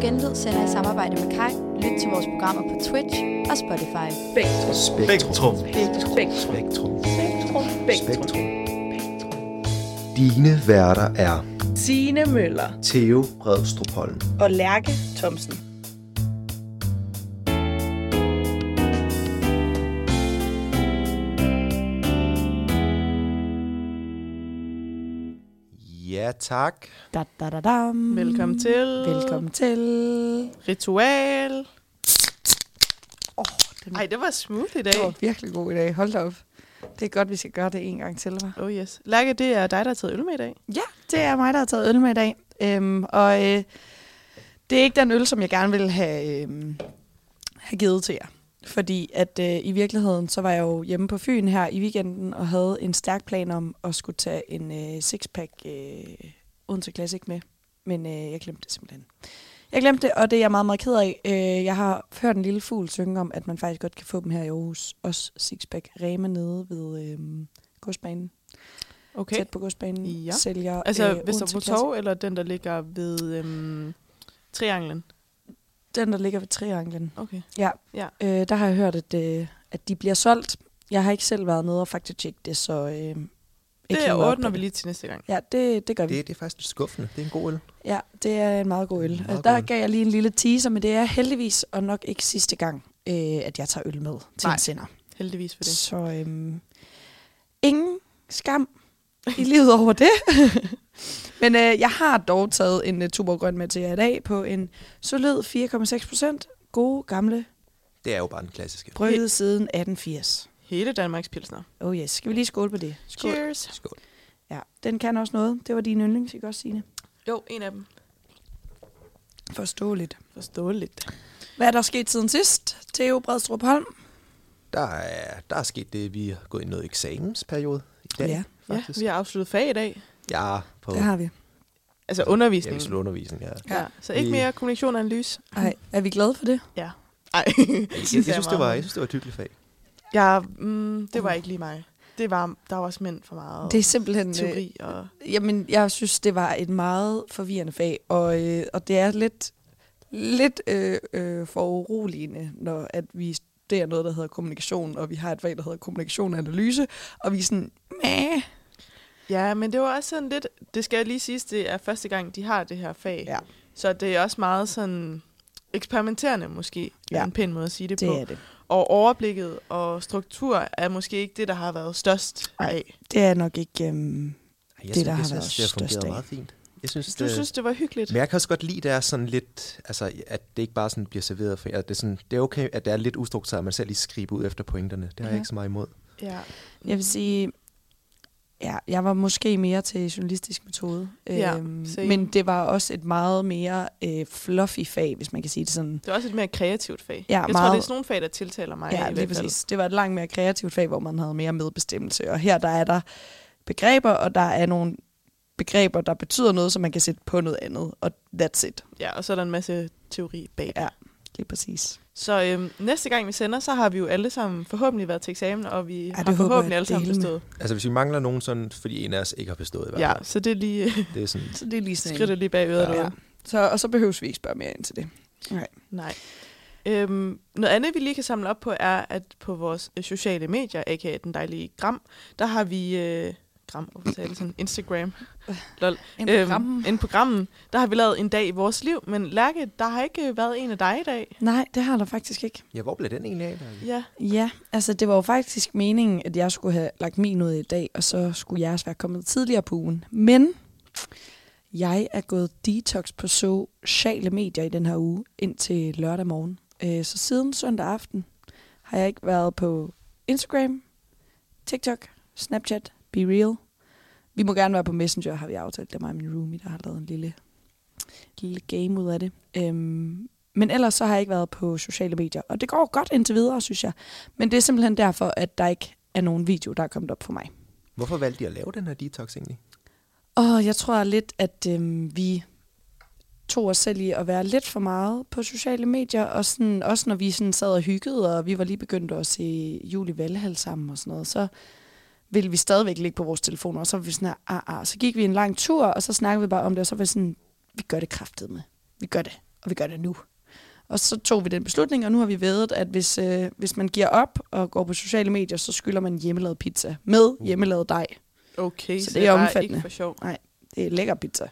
Genlyd sender i samarbejde med Kai. Lyt til vores programmer på Twitch og Spotify. Spektrum. Spektrum. Spektrum. Spektrum. Spektrum. Spektrum. Dine værter er Signe Møller Theo Bredstrup Holm. og Lærke Thomsen. Tak. Da, da, da, dam. Velkommen til. Velkommen til. Ritual. Oh, det, Ej, det var smooth i dag. det var virkelig god i dag. Hold da op. Det er godt, vi skal gøre det en gang til, hva'? Oh yes. Lærke, det er dig, der har taget øl med i dag. Ja, det er mig, der har taget øl med i dag. Øhm, og øh, det er ikke den øl, som jeg gerne ville have, øhm, have givet til jer. Fordi at øh, i virkeligheden, så var jeg jo hjemme på Fyn her i weekenden, og havde en stærk plan om at skulle tage en øh, sixpack øh, Odense Classic med. Men øh, jeg glemte det simpelthen. Jeg glemte det, og det er jeg meget, meget ked af. Øh, jeg har hørt en lille fugl synge om, at man faktisk godt kan få dem her i Aarhus. Også sixpack Rema nede ved øh, godsbanen. Okay. Tæt på godsbanen. Ja. Sælger Altså, øh, øh, Vesterbro. Torv, eller den, der ligger ved øhm, Trianglen? Den, der ligger ved Trianglen. Okay. Ja. Ja. Øh, der har jeg hørt, at, øh, at de bliver solgt. Jeg har ikke selv været nede og faktatjekke det, så... Øh, ikke Det ordner vi lige til næste gang. Ja, det, det gør vi. Det, det er faktisk lidt skuffende. Det er en god øl. Ja, det er en meget god øl. Meget Altså, god der øl. gav jeg lige en lille teaser, men det er heldigvis, og nok ikke sidste gang, øh, at jeg tager øl med til Nej. en sender. Heldigvis for det. Så øhm, ingen skam i livet over det. men øh, jeg har dog taget en uh, tuborgrøn med til jer i dag på en solid 4,6 procent. Gode gamle Det er jo bare den klassiske. brygget siden 1880. Hele Danmarks pilsner. Oh yes, skal vi lige skåle på det? Skål. Cheers. Skål. Ja, den kan også noget. Det var din yndlings, ikke også, Signe? Jo, en af dem. Forståeligt. Forståeligt. Hvad er der sket siden sidst? Theo Bredstrup Holm? Der er, der er sket det, vi har gået i noget eksamensperiode i dag. Ja. Ja, faktisk. vi har afsluttet fag i dag. Ja, på Det har vi. Altså ja, undervisning. vi slår undervisning, ja. Ja. Så ikke mere kommunikation og analyse. Ej, er vi glade for det? Ja. Ej. Jeg, jeg, jeg, synes, det var, jeg synes, det var et hyggeligt fag. Ja, mm, det var ikke lige mig. Det var, der var simpelthen for meget Det er simpelthen... teori. Og, Øh, jamen, jeg synes, det var et meget forvirrende fag, og, øh, og det er lidt, lidt øh, øh, for uroligende, når at vi studerer noget, der hedder kommunikation, og vi har et fag, der hedder kommunikation og analyse, og vi er sådan, mæh. Ja, men det var også sådan lidt... Det skal jeg lige sige, det er første gang, de har det her fag. Ja. Så det er også meget sådan eksperimenterende måske, ja. En pæn måde at sige det, Det på. er det. Og overblikket og struktur er måske ikke det, der har været størst Ej. af. Det er nok ikke... Øhm, Jeg Det, synes, der har jeg været synes, det har størst fungeret af. meget fint. Jeg synes, Du det, synes, det var hyggeligt? Men jeg kan også godt lide, at det er sådan lidt, altså, at det ikke bare sådan bliver serveret for, at det, er sådan, det er okay, at det er lidt ustruktureret, at man selv lige skriver ud efter pointerne. Det har jeg Ja. ikke så meget imod. Ja. jeg vil sige... Ja, jeg var måske mere til journalistisk metode. Ja, øhm, same. men det var også et meget mere øh, fluffy fag, hvis man kan sige det sådan. Det er også et mere kreativt fag. Ja, jeg tror, meget- det er sådan nogle fag, der tiltaler mig. Ja, lige præcis. Det var et langt mere kreativt fag, hvor man havde mere medbestemmelse. Og her der er der begreber, og der er nogle begreber, der betyder noget, som man kan sætte på noget andet. Og that's it. Ja, og så er der en masse teori bag. Ja. Lige præcis. Så øhm, næste gang vi sender, så har vi jo alle sammen forhåbentlig været til eksamen, og vi det har forhåbentlig alle sammen bestået. Altså, hvis vi mangler nogen sådan, fordi en af os ikke har bestået i hvert Ja, så det er lige Det er sådan, Så det er lige sådan skridtet lige bag øret. Ja. Ja. Ja. Så, og så behøves vi ikke spørge mere ind til det. Nej. Nej. Øhm, noget andet, vi lige kan samle op på, er, at på vores øh, sociale medier, aka den dejlige Gram, der har vi... Øh, Gram, hvorfor sagde det sådan? Instagram. Lol. En Øhm, program. en programmen, der har vi lavet en dag i vores liv, men Lærke, der har ikke været en af dig i dag. Nej, det har der faktisk ikke. ja, hvor blev den egentlig af? Lærke? Ja, Ja, altså det var jo faktisk meningen, at jeg skulle have lagt min ud i dag, og så skulle jeres være kommet tidligere på ugen. Men jeg er gået detox på sociale medier i den her uge indtil lørdag morgen. Øh, Så siden søndag aften har jeg ikke været på Instagram, TikTok, Snapchat, Be Real. Vi må gerne være på Messenger, har vi aftalt. Det er mig og min roomie, der har lavet en lille, lille game ud af det. Øhm, men ellers så har jeg ikke været på sociale medier, og det går godt indtil videre, synes jeg. Men det er simpelthen derfor, at der ikke er nogen video, der er kommet op for mig. Hvorfor valgte de at lave den her detox egentlig? Og jeg tror lidt, at øhm, vi tog os selv i at være lidt for meget på sociale medier, og sådan, også når vi sådan sad og hyggede, og vi var lige begyndt at se Julie Valhall sammen og sådan noget, så ville vi stadigvæk ligge på vores telefoner, og så var vi sådan her, ah, ah. så gik vi en lang tur, og så snakkede vi bare om det, og så var vi sådan, vi gør det kraftet med. Vi gør det. og vi gør det nu. Og så tog vi den beslutning, og nu har vi vedet, at hvis, øh, hvis man giver op og går på sociale medier, så skylder man hjemmelavet pizza med hjemmelavet dej. Okay, Så så, det det er omfattende. ikke for sjov. Det er lækker pizza.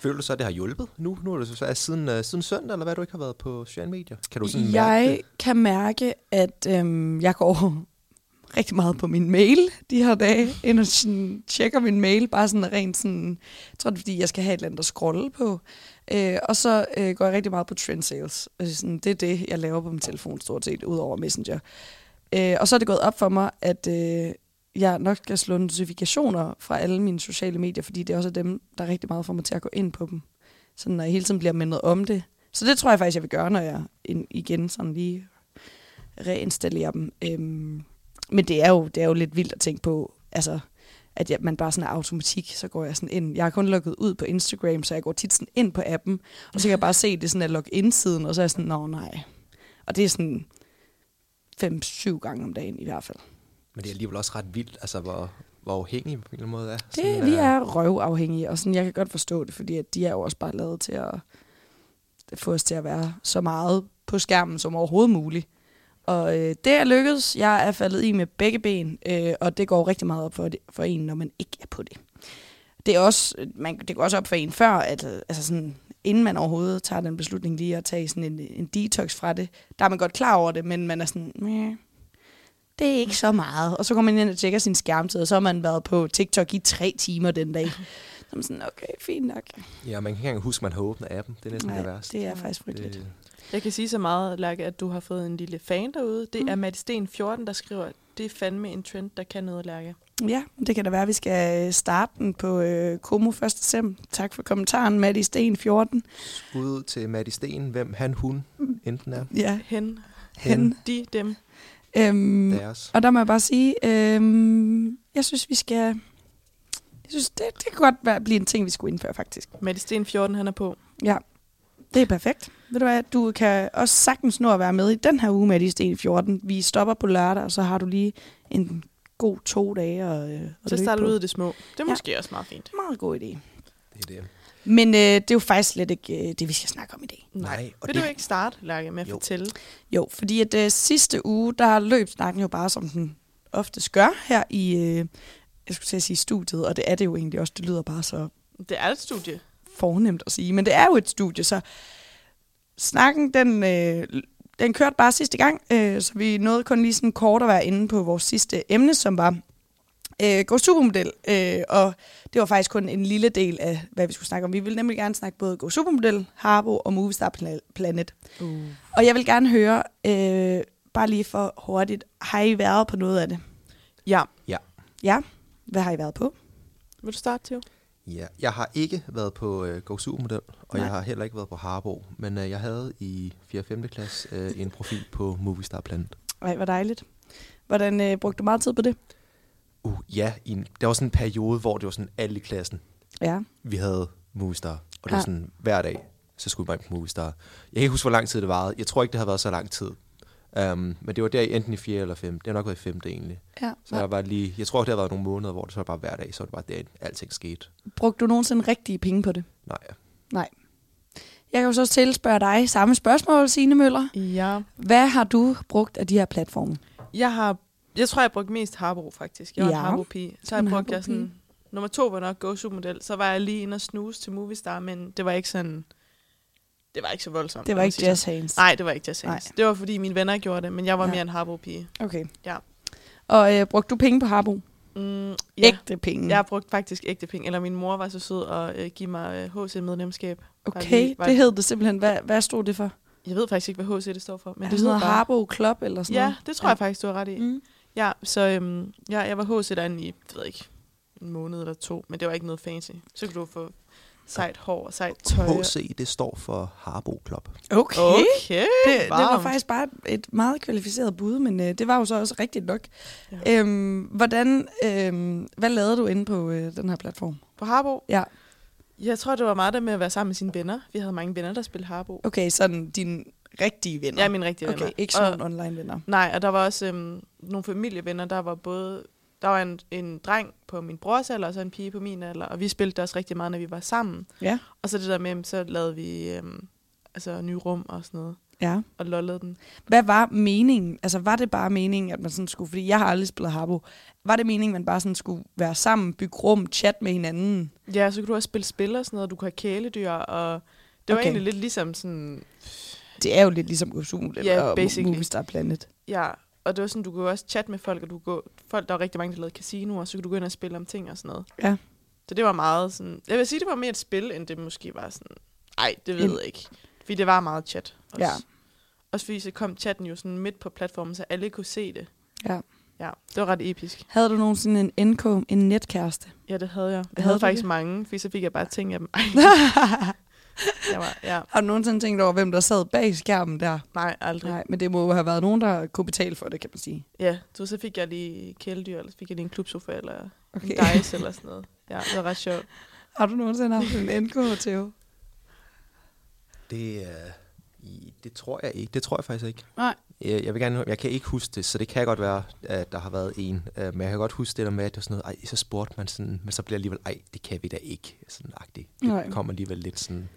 Føler du så, at det har hjulpet nu? Nu er det så er siden, uh, siden søndag, eller hvad du ikke har været på sociale medier? Kan du sådan mærke Jeg det? kan mærke, at øhm, jeg går rigtig meget på min mail de her dage, ind og sådan, tjekker min mail, bare sådan rent sådan, jeg tror det er fordi, jeg skal have et eller andet at scrolle på. Øh, og så øh, går jeg rigtig meget på trend sales. Altså, sådan, det er det, jeg laver på min telefon stort set, udover Messenger. Øh, og så er det gået op for mig, at øh, jeg nok skal slå notifikationer fra alle mine sociale medier, fordi det er også dem, der rigtig meget får mig til at gå ind på dem. Så når jeg hele tiden bliver mindet om det. Så det tror jeg faktisk, jeg vil gøre, når jeg igen sådan lige reinstallerer dem. Øhm, men det er, jo, det er jo lidt vildt at tænke på, altså, at jeg, man bare sådan er automatik, så går jeg sådan ind. Jeg har kun logget ud på Instagram, så jeg går tit sådan ind på appen, og så kan jeg bare se, det sådan at logge ind-siden, og så er jeg sådan, nå nej. Og det er sådan fem-syv gange om dagen i hvert fald. Men det er alligevel også ret vildt, altså hvor, hvor afhængig på en eller anden måde er. Det, vi er røvafhængige, og sådan, jeg kan godt forstå det, fordi at de er jo også bare lavet til at få os til at være så meget på skærmen som overhovedet muligt. Og øh, det er lykkedes. Jeg er faldet i med begge ben, øh, og det går rigtig meget op for, det, for en, når man ikke er på det. Det er også, øh, man, det går også op for en før, at øh, altså sådan, inden man overhovedet tager den beslutning lige at tage sådan en, en detox fra det, der er man godt klar over det, men man er sådan, Mæh, det er ikke så meget. Og så kommer man ind og tjekker sin skærmtid, og så har man været på TikTok i tre timer den dag. Så man sådan, okay, fint nok. Ja, man kan ikke engang huske, at man har åbnet appen. Det er næsten Nej, det værste. det er faktisk frygteligt. Det, Jeg kan sige så meget, Lærke, at du har fået en lille fan derude. Det Mm. er Mads Sten 14, der skriver, det er fandme en trend, der kan noget, Lærke. Ja, det kan da være, at vi skal starte den på øh, Komo 1. december. Tak for kommentaren, Matti Sten 14. skud ud til Maddie Sten, hvem han, hun enten er. Ja, Hen, hen. de, dem. Øhm, Deres. og der må jeg bare sige, øhm, jeg synes, vi skal... Jeg synes, det, det kan godt være, blive en ting, vi skulle indføre, faktisk. Mads Sten 14, han er på. Ja, det er perfekt. Ved du hvad, du kan også sagtens nå at være med i den her uge med de Sten 14. Vi stopper på lørdag, og så har du lige en god to dage og, øh, Så starter du ud i det små. Det er Ja. måske også meget fint. Meget god idé. Det er det. Men øh, det er jo faktisk slet ikke øh, det, vi skal snakke om i dag. Nej, og Vil det- du ikke starte, Lærke, med at Jo. fortælle? Jo, fordi at øh, sidste uge, der løb snakken jo bare, som den oftest gør her i, øh, jeg skulle til at sige studiet, og det er det jo egentlig også, det lyder bare så Det er et studie. fornemt at sige, men det er jo et studie, så snakken, den, øh, den kørte bare sidste gang, øh, så vi nåede kun lige sådan kort at være inde på vores sidste emne, som var øh, Go Supermodel, øh, og det var faktisk kun en lille del af, hvad vi skulle snakke om. Vi ville nemlig gerne snakke både Go Supermodel, Harbo og Movistar Pla- Planet. Uh. Og jeg vil gerne høre, øh, bare lige for hurtigt, har I været på noget af det? Ja. Ja, hvad har I været på? Vil du starte, Theo? Ja, jeg har ikke været på øh, Go Supermodel, og Nej. jeg har heller ikke været på Harbo, men øh, jeg havde i 4. og 5. klasse øh, en profil på Movistar Planet. Ej, hvor dejligt. Hvordan øh, brugte du meget tid på det? Uh, ja, i en, der var sådan en periode, hvor det var sådan alle i klassen, Ja. vi havde Movistar, og det Ja. var sådan hver dag, så skulle man på Movistar. Jeg kan ikke huske, hvor lang tid det varede. Jeg tror ikke, det har været så lang tid. Um, men det var der i enten i 4. eller 5. Det har nok været i 5. egentlig. ja. Så jeg var lige, jeg tror, det har været nogle måneder, hvor det så var bare hver dag, så var det bare der, alting skete. Brugte du nogensinde rigtige penge på det? Nej, Jeg kan jo så tilspørge dig samme spørgsmål, Signe Møller. Ja. Hvad har du brugt af de her platforme? Jeg har, jeg tror, jeg brugte mest Harbo, faktisk. Jeg var Ja. en Harbo-pige. Så har En jeg brugt jeg sådan... Nummer to var nok Go Supermodel. Så var jeg lige inde og snuse til Movistar, men det var ikke sådan... Det var ikke så voldsomt. Det var ikke jazz hands. Nej, det var ikke jazz Nej. hands. Det var, fordi mine venner gjorde det, men jeg var Ja. mere en Harbo-pige. Okay. Ja. Og øh, brugte du penge på Harbo? Mm, ja. Ægte penge. Jeg har brugt faktisk ægte penge. Eller min mor var så sød at øh, give mig øh, HC-medlemskab. Okay, var- det hed det simpelthen. Hvad, hvad stod det for? Jeg ved faktisk ikke, hvad HC det står for. Men Men det det hedder bare... Harbo Club eller sådan Ja, noget? det tror jeg faktisk, du har ret i. Mm. Ja, så øhm, ja, jeg var HC derinde i, jeg ved ikke, en måned eller to, men det var ikke noget fancy. Så kunne du få sejt hår og sejt tøj. HC, det står for Harbo Club. Okay. Okay, Det, det var faktisk bare et meget kvalificeret bud, men øh, det var jo så også rigtigt nok. Ja. Øhm, hvordan, øhm, hvad lavede du inde på øh, den her platform? På Harbo? Ja. Jeg tror, det var meget der med at være sammen med sine venner. Vi havde mange venner, der spillede Harbo. Okay, sådan dine rigtige venner. Ja, mine rigtige Okay, venner. ikke Og- sådan online venner. Nej, og der var også øhm, nogle familievenner, der var både... Der var en, en dreng på min brors alder, og så en pige på min alder, og vi spillede også rigtig meget, når vi var sammen. Ja. Og så det der med, så lavede vi øhm, altså nye rum og sådan noget, Ja. og lollede den. Hvad var meningen? Altså, var det bare meningen, at man sådan skulle... Fordi jeg har aldrig spillet Habbo. Var det meningen, at man bare sådan skulle være sammen, bygge rum, chat med hinanden? Ja, så kunne du også spille spil og sådan noget, du kunne have kæledyr, og det var Okay. egentlig lidt ligesom sådan, Det er jo lidt ligesom Usul Ja, og basically. Movistar Planet. ja, og det var sådan, du kunne også chatte med folk, og du kunne gå, folk, der var rigtig mange, der lavede casinoer, så kunne du gå ind og spille om ting og sådan noget. Ja. Så det var meget sådan, jeg vil sige, det var mere et spil, end det måske var sådan, ej, det ved jeg ikke. Fordi det var meget chat. Også. Ja. Også fordi så kom chatten jo sådan midt på platformen, så alle kunne se det. Ja. Ja, det var ret episk. Havde du nogensinde en NK, en netkæreste? Ja, det havde jeg. Jeg Havde havde faktisk det? mange, fordi så fik jeg bare ting af dem. Jeg var, ja, Har du nogensinde tænkt over, hvem der sad bag skærmen der? nej, aldrig. Nej, men det må jo have været nogen, der kunne betale for det, kan man sige. Ja, så, så fik jeg lige kæledyr, eller så fik jeg lige en klubsofa, eller okay. En dice, eller sådan noget. Ja, det var ret sjovt. Har du nogensinde haft en NK, Theo? Det, øh, i- det tror jeg ikke. Det tror jeg faktisk ikke. Nej. Jeg, jeg vil gerne, jeg kan ikke huske det, så det kan godt være, at der har været en. Øh, Men jeg kan godt huske det der med, at det var sådan noget, ej, så spurgte man sådan, men så bliver alligevel, ej, det kan vi da ikke, sådan agtigt. Det Nej. kommer alligevel lidt sådan,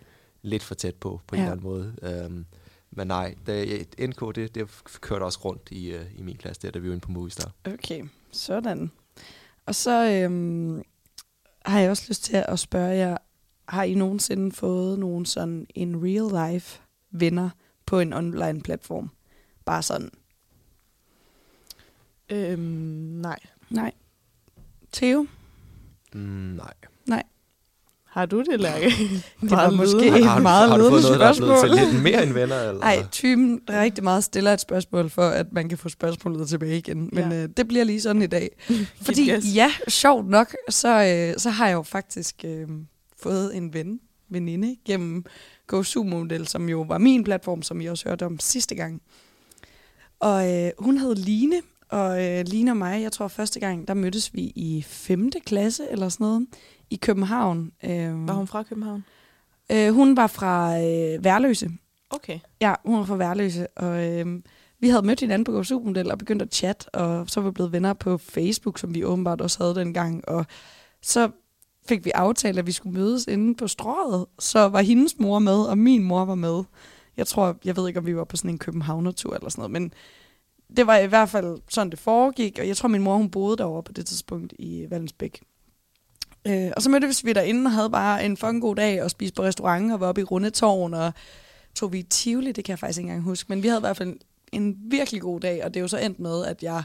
lidt for tæt på, på en Ja. eller anden måde. Um, men nej, det, NK, det, det kørte også rundt i, uh, i min klasse, der, da vi var inde på Movistar. Okay, sådan. Og så øhm, har jeg også lyst til at spørge jer, har I nogensinde fået nogen sådan en real life venner på en online platform? Bare sådan. Øhm, nej. Nej. Theo? Mm, nej. Har du det, Lærke? Det var måske Har, et har, du, meget har du fået noget, der er til spørgsmål. lidt mere end venner? Eller? Nej, typen rigtig meget stiller et spørgsmål for, at man kan få spørgsmålet tilbage igen. Men Ja. øh, det bliver lige sådan i dag. Fordi ja, sjovt nok, så, øh, så har jeg jo faktisk øh, fået en ven, veninde, gennem GoSumo-model, som jo var min platform, som I også hørte om sidste gang. Og øh, hun hed Line, og øh, Line og mig, jeg tror første gang, der mødtes vi i 5. klasse eller sådan noget, i København. Øh, Var hun fra København? øh, hun var fra øh, Værløse. Okay. Ja, hun var fra Værløse, og øh, vi havde mødt hinanden på GoSumo-model og begyndt at chat, og så var vi blevet venner på Facebook, som vi åbenbart også havde dengang, og så fik vi aftalt, at vi skulle mødes inde på strået. Så var hendes mor med, og min mor var med. Jeg tror, jeg ved ikke, om vi var på sådan en Københavner-tur eller sådan noget, men det var i hvert fald sådan, det foregik, og jeg tror, min mor hun boede derovre på det tidspunkt i Vallensbæk. Øh, og så mødtes vi derinde og havde bare en fucking god dag og spiste på restaurant og var oppe i Rundetårn og tog vi i Tivoli, det kan jeg faktisk ikke engang huske, men vi havde i hvert fald en, en virkelig god dag, og det er jo så endt med, at jeg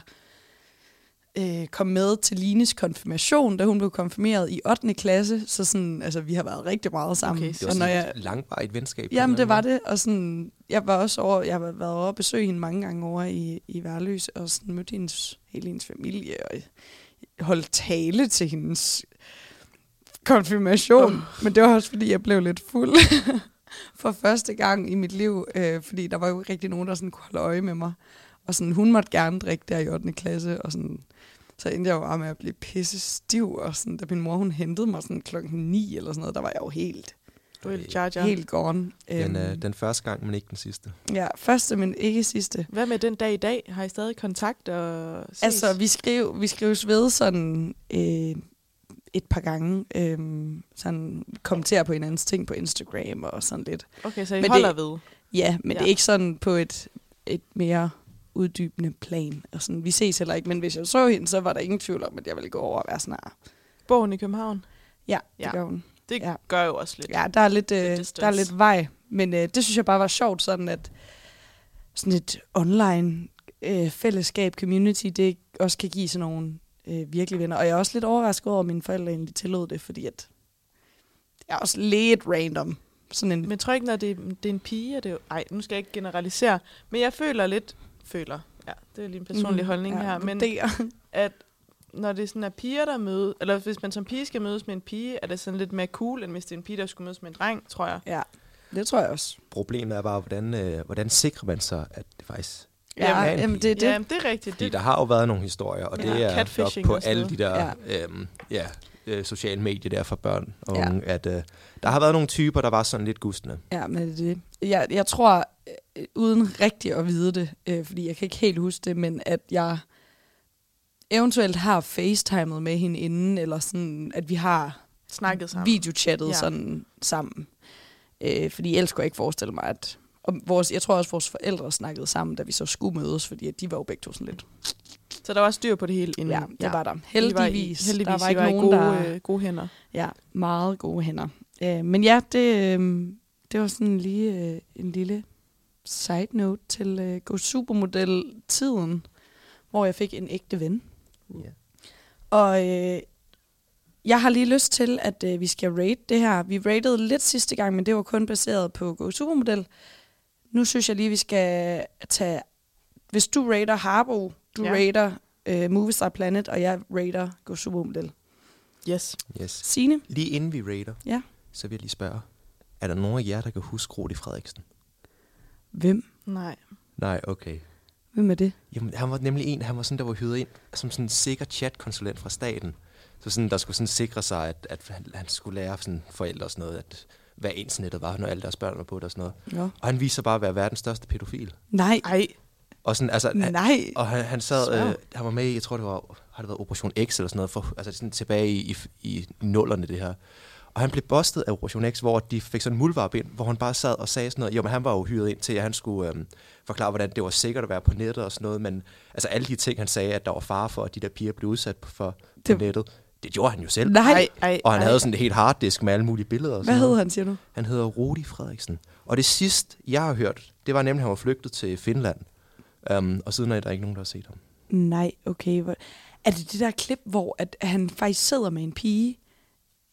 øh, kom med til Lines konfirmation, da hun blev konfirmeret i 8. klasse, så sådan, altså, vi har været rigtig meget sammen. Okay, Det var og når jeg, et langvarigt venskab. Jamen, det var det, og sådan, jeg var også over, jeg har været over at besøge hende mange gange over i, i Værløs, og sådan mødte hendes, hele hendes familie, og holdt tale til hendes konfirmation. Uh. Men det var også, fordi jeg blev lidt fuld for første gang i mit liv, øh, fordi der var jo ikke rigtig nogen, der sådan kunne holde øje med mig. Og sådan, hun måtte gerne drikke der i 8. klasse, og sådan, så endte jeg jo bare med at blive pisse stiv, og sådan, da min mor hun hentede mig sådan klokken 9 eller sådan noget, der var jeg jo helt, Du er helt jar jar. helt gone. Den, Øhm, øh, den første gang, men ikke den sidste. Ja, første, men ikke sidste. Hvad med den dag i dag? Har I stadig kontakt og ses? Altså, vi, skrev, vi skrives ved sådan øh, et par gange. Øh, sådan kommenterer på hinandens ting på Instagram og sådan lidt. okay, så I men holder det- ved. Ja, men ja. Det er ikke sådan på et, et mere uddybende plan. Og sådan, vi ses heller ikke, men hvis jeg så hende, så var der ingen tvivl om, at jeg ville gå over og være sådan her. Bor hun i København? Ja, det Ja. gør hun. Det Ja. ja. gør jo også lidt. Ja, der er lidt, øh, distance. der er lidt vej, men øh, det synes jeg bare var sjovt, sådan at sådan et online øh, fællesskab, community, det også kan give sådan nogle øh, virkelige venner. Og jeg er også lidt overrasket over, at mine forældre egentlig tillod det, fordi at det er også lidt random. Sådan en, Men jeg tror ikke, når det, er- det er en pige, og det er jo... Ej, nu skal jeg ikke generalisere. Men jeg føler lidt... Føler. Ja, det er lige en personlig Mhm, holdning her. Men vurderer. at når det sådan er piger, der mødes... Eller hvis man som pige skal mødes med en pige, er det sådan lidt mere cool, end hvis det er en pige, der skulle mødes med en dreng, tror jeg. ja, det tror jeg også. Problemet er bare, hvordan, øh, hvordan sikrer man sig, at det faktisk... Ja, Jamen, jamen, jamen, det er det. Ja, men det er rigtigt. Fordi Det, der har jo været nogle historier, og Ja, det er nok på alle de der ja. Øhm, ja, øh, sociale medier der for børn og Ja. unge, at øh, der har været nogle typer, der var sådan lidt gustne. Ja, men det er det. Jeg, jeg tror, øh, uden rigtig at vide det, øh, fordi jeg kan ikke helt huske det, men at jeg eventuelt har facetimet med hende inden, eller sådan, at vi har snakket sammen. videochattet. Ja. sådan sammen. Øh, fordi ellers kunne jeg ikke forestille mig, at... Og vores, jeg tror også, vores forældre snakkede sammen, da vi så skulle mødes, fordi at de var jo begge to sådan lidt... Så der var styr på det hele inden. Ja, det var der. I var i- Heldigvis. heldigvis der var ikke var nogen, gode, der... øh, gode hænder. Ja, meget gode hænder. Øh, men ja, det, øh, det var sådan lige øh, en lille side note til øh, Go Supermodel-tiden, hvor jeg fik en ægte ven. Ja. Og øh, jeg har lige lyst til, at øh, vi skal rate det her. Vi rated lidt sidste gang, men det var kun baseret på Go Supermodel. Nu synes jeg lige, vi skal tage... Hvis du rater Harbo, du Ja. rater øh, Movistar Planet, og jeg rater Go Supermodel. Yes. Yes. Signe? Lige inden vi rater, Ja. så vil jeg lige spørge. Er der nogen af jer, der kan huske Rudi Frederiksen? Hvem? Nej. Nej, okay. Hvem er det? Jamen, han var nemlig en, han var sådan, der var hyret ind som sådan en sikker chatkonsulent fra staten. Så sådan, der skulle sådan sikre sig, at, at han, han skulle lære sådan forældre og sådan noget, at hvad internettet var, når alle deres børn var på det og sådan noget. Ja. Og han viste sig bare at være verdens største pædofil. Nej. Ej. Og sådan, altså, han, Nej. og han, han sad, Svær. øh, han var med i, jeg tror det var, har det været Operation X eller sådan noget, for, altså sådan tilbage i, i, i nullerne det her. Og han blev bustet af Operation X, hvor de fik sådan en muldvarp ind, hvor han bare sad og sagde sådan noget. Jo, men han var jo hyret ind til, at han skulle øhm, forklare, hvordan det var sikkert at være på nettet og sådan noget. Men altså alle de ting, han sagde, at der var fare for, at de der piger blev udsat for på Det- nettet, det gjorde han jo selv. Nej. Ej, ej, Og han ej. havde sådan et helt harddisk med alle mulige billeder. Og Hvad sådan hed noget. han, siger du? Han hedder Rudi Frederiksen. Og det sidste, jeg har hørt, det var nemlig, at han var flygtet til Finland. Um, og siden er der ikke nogen, der har set ham. Nej, okay. Hvor... Er det det der klip, hvor at han faktisk sidder med en pige,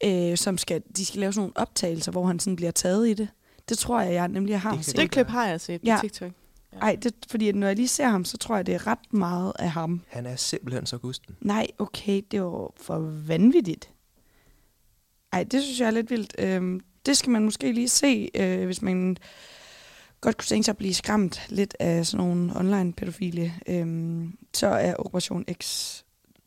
øh, som skal, de skal lave sådan nogle optagelser, hvor han sådan bliver taget i det? Det tror jeg, jeg nemlig har Det set. Det klip har jeg set Ja. på TikTok. Ej, det, fordi når jeg lige ser ham, så tror jeg, det er ret meget af ham. Han er simpelthen så gusten. Nej, okay, det var for vanvittigt. Ej, det synes jeg er lidt vildt. Øhm, det skal man måske lige se, øh, hvis man godt kunne tænke sig at blive skræmt lidt af sådan nogle online-pædofile. Øhm, så er Operation X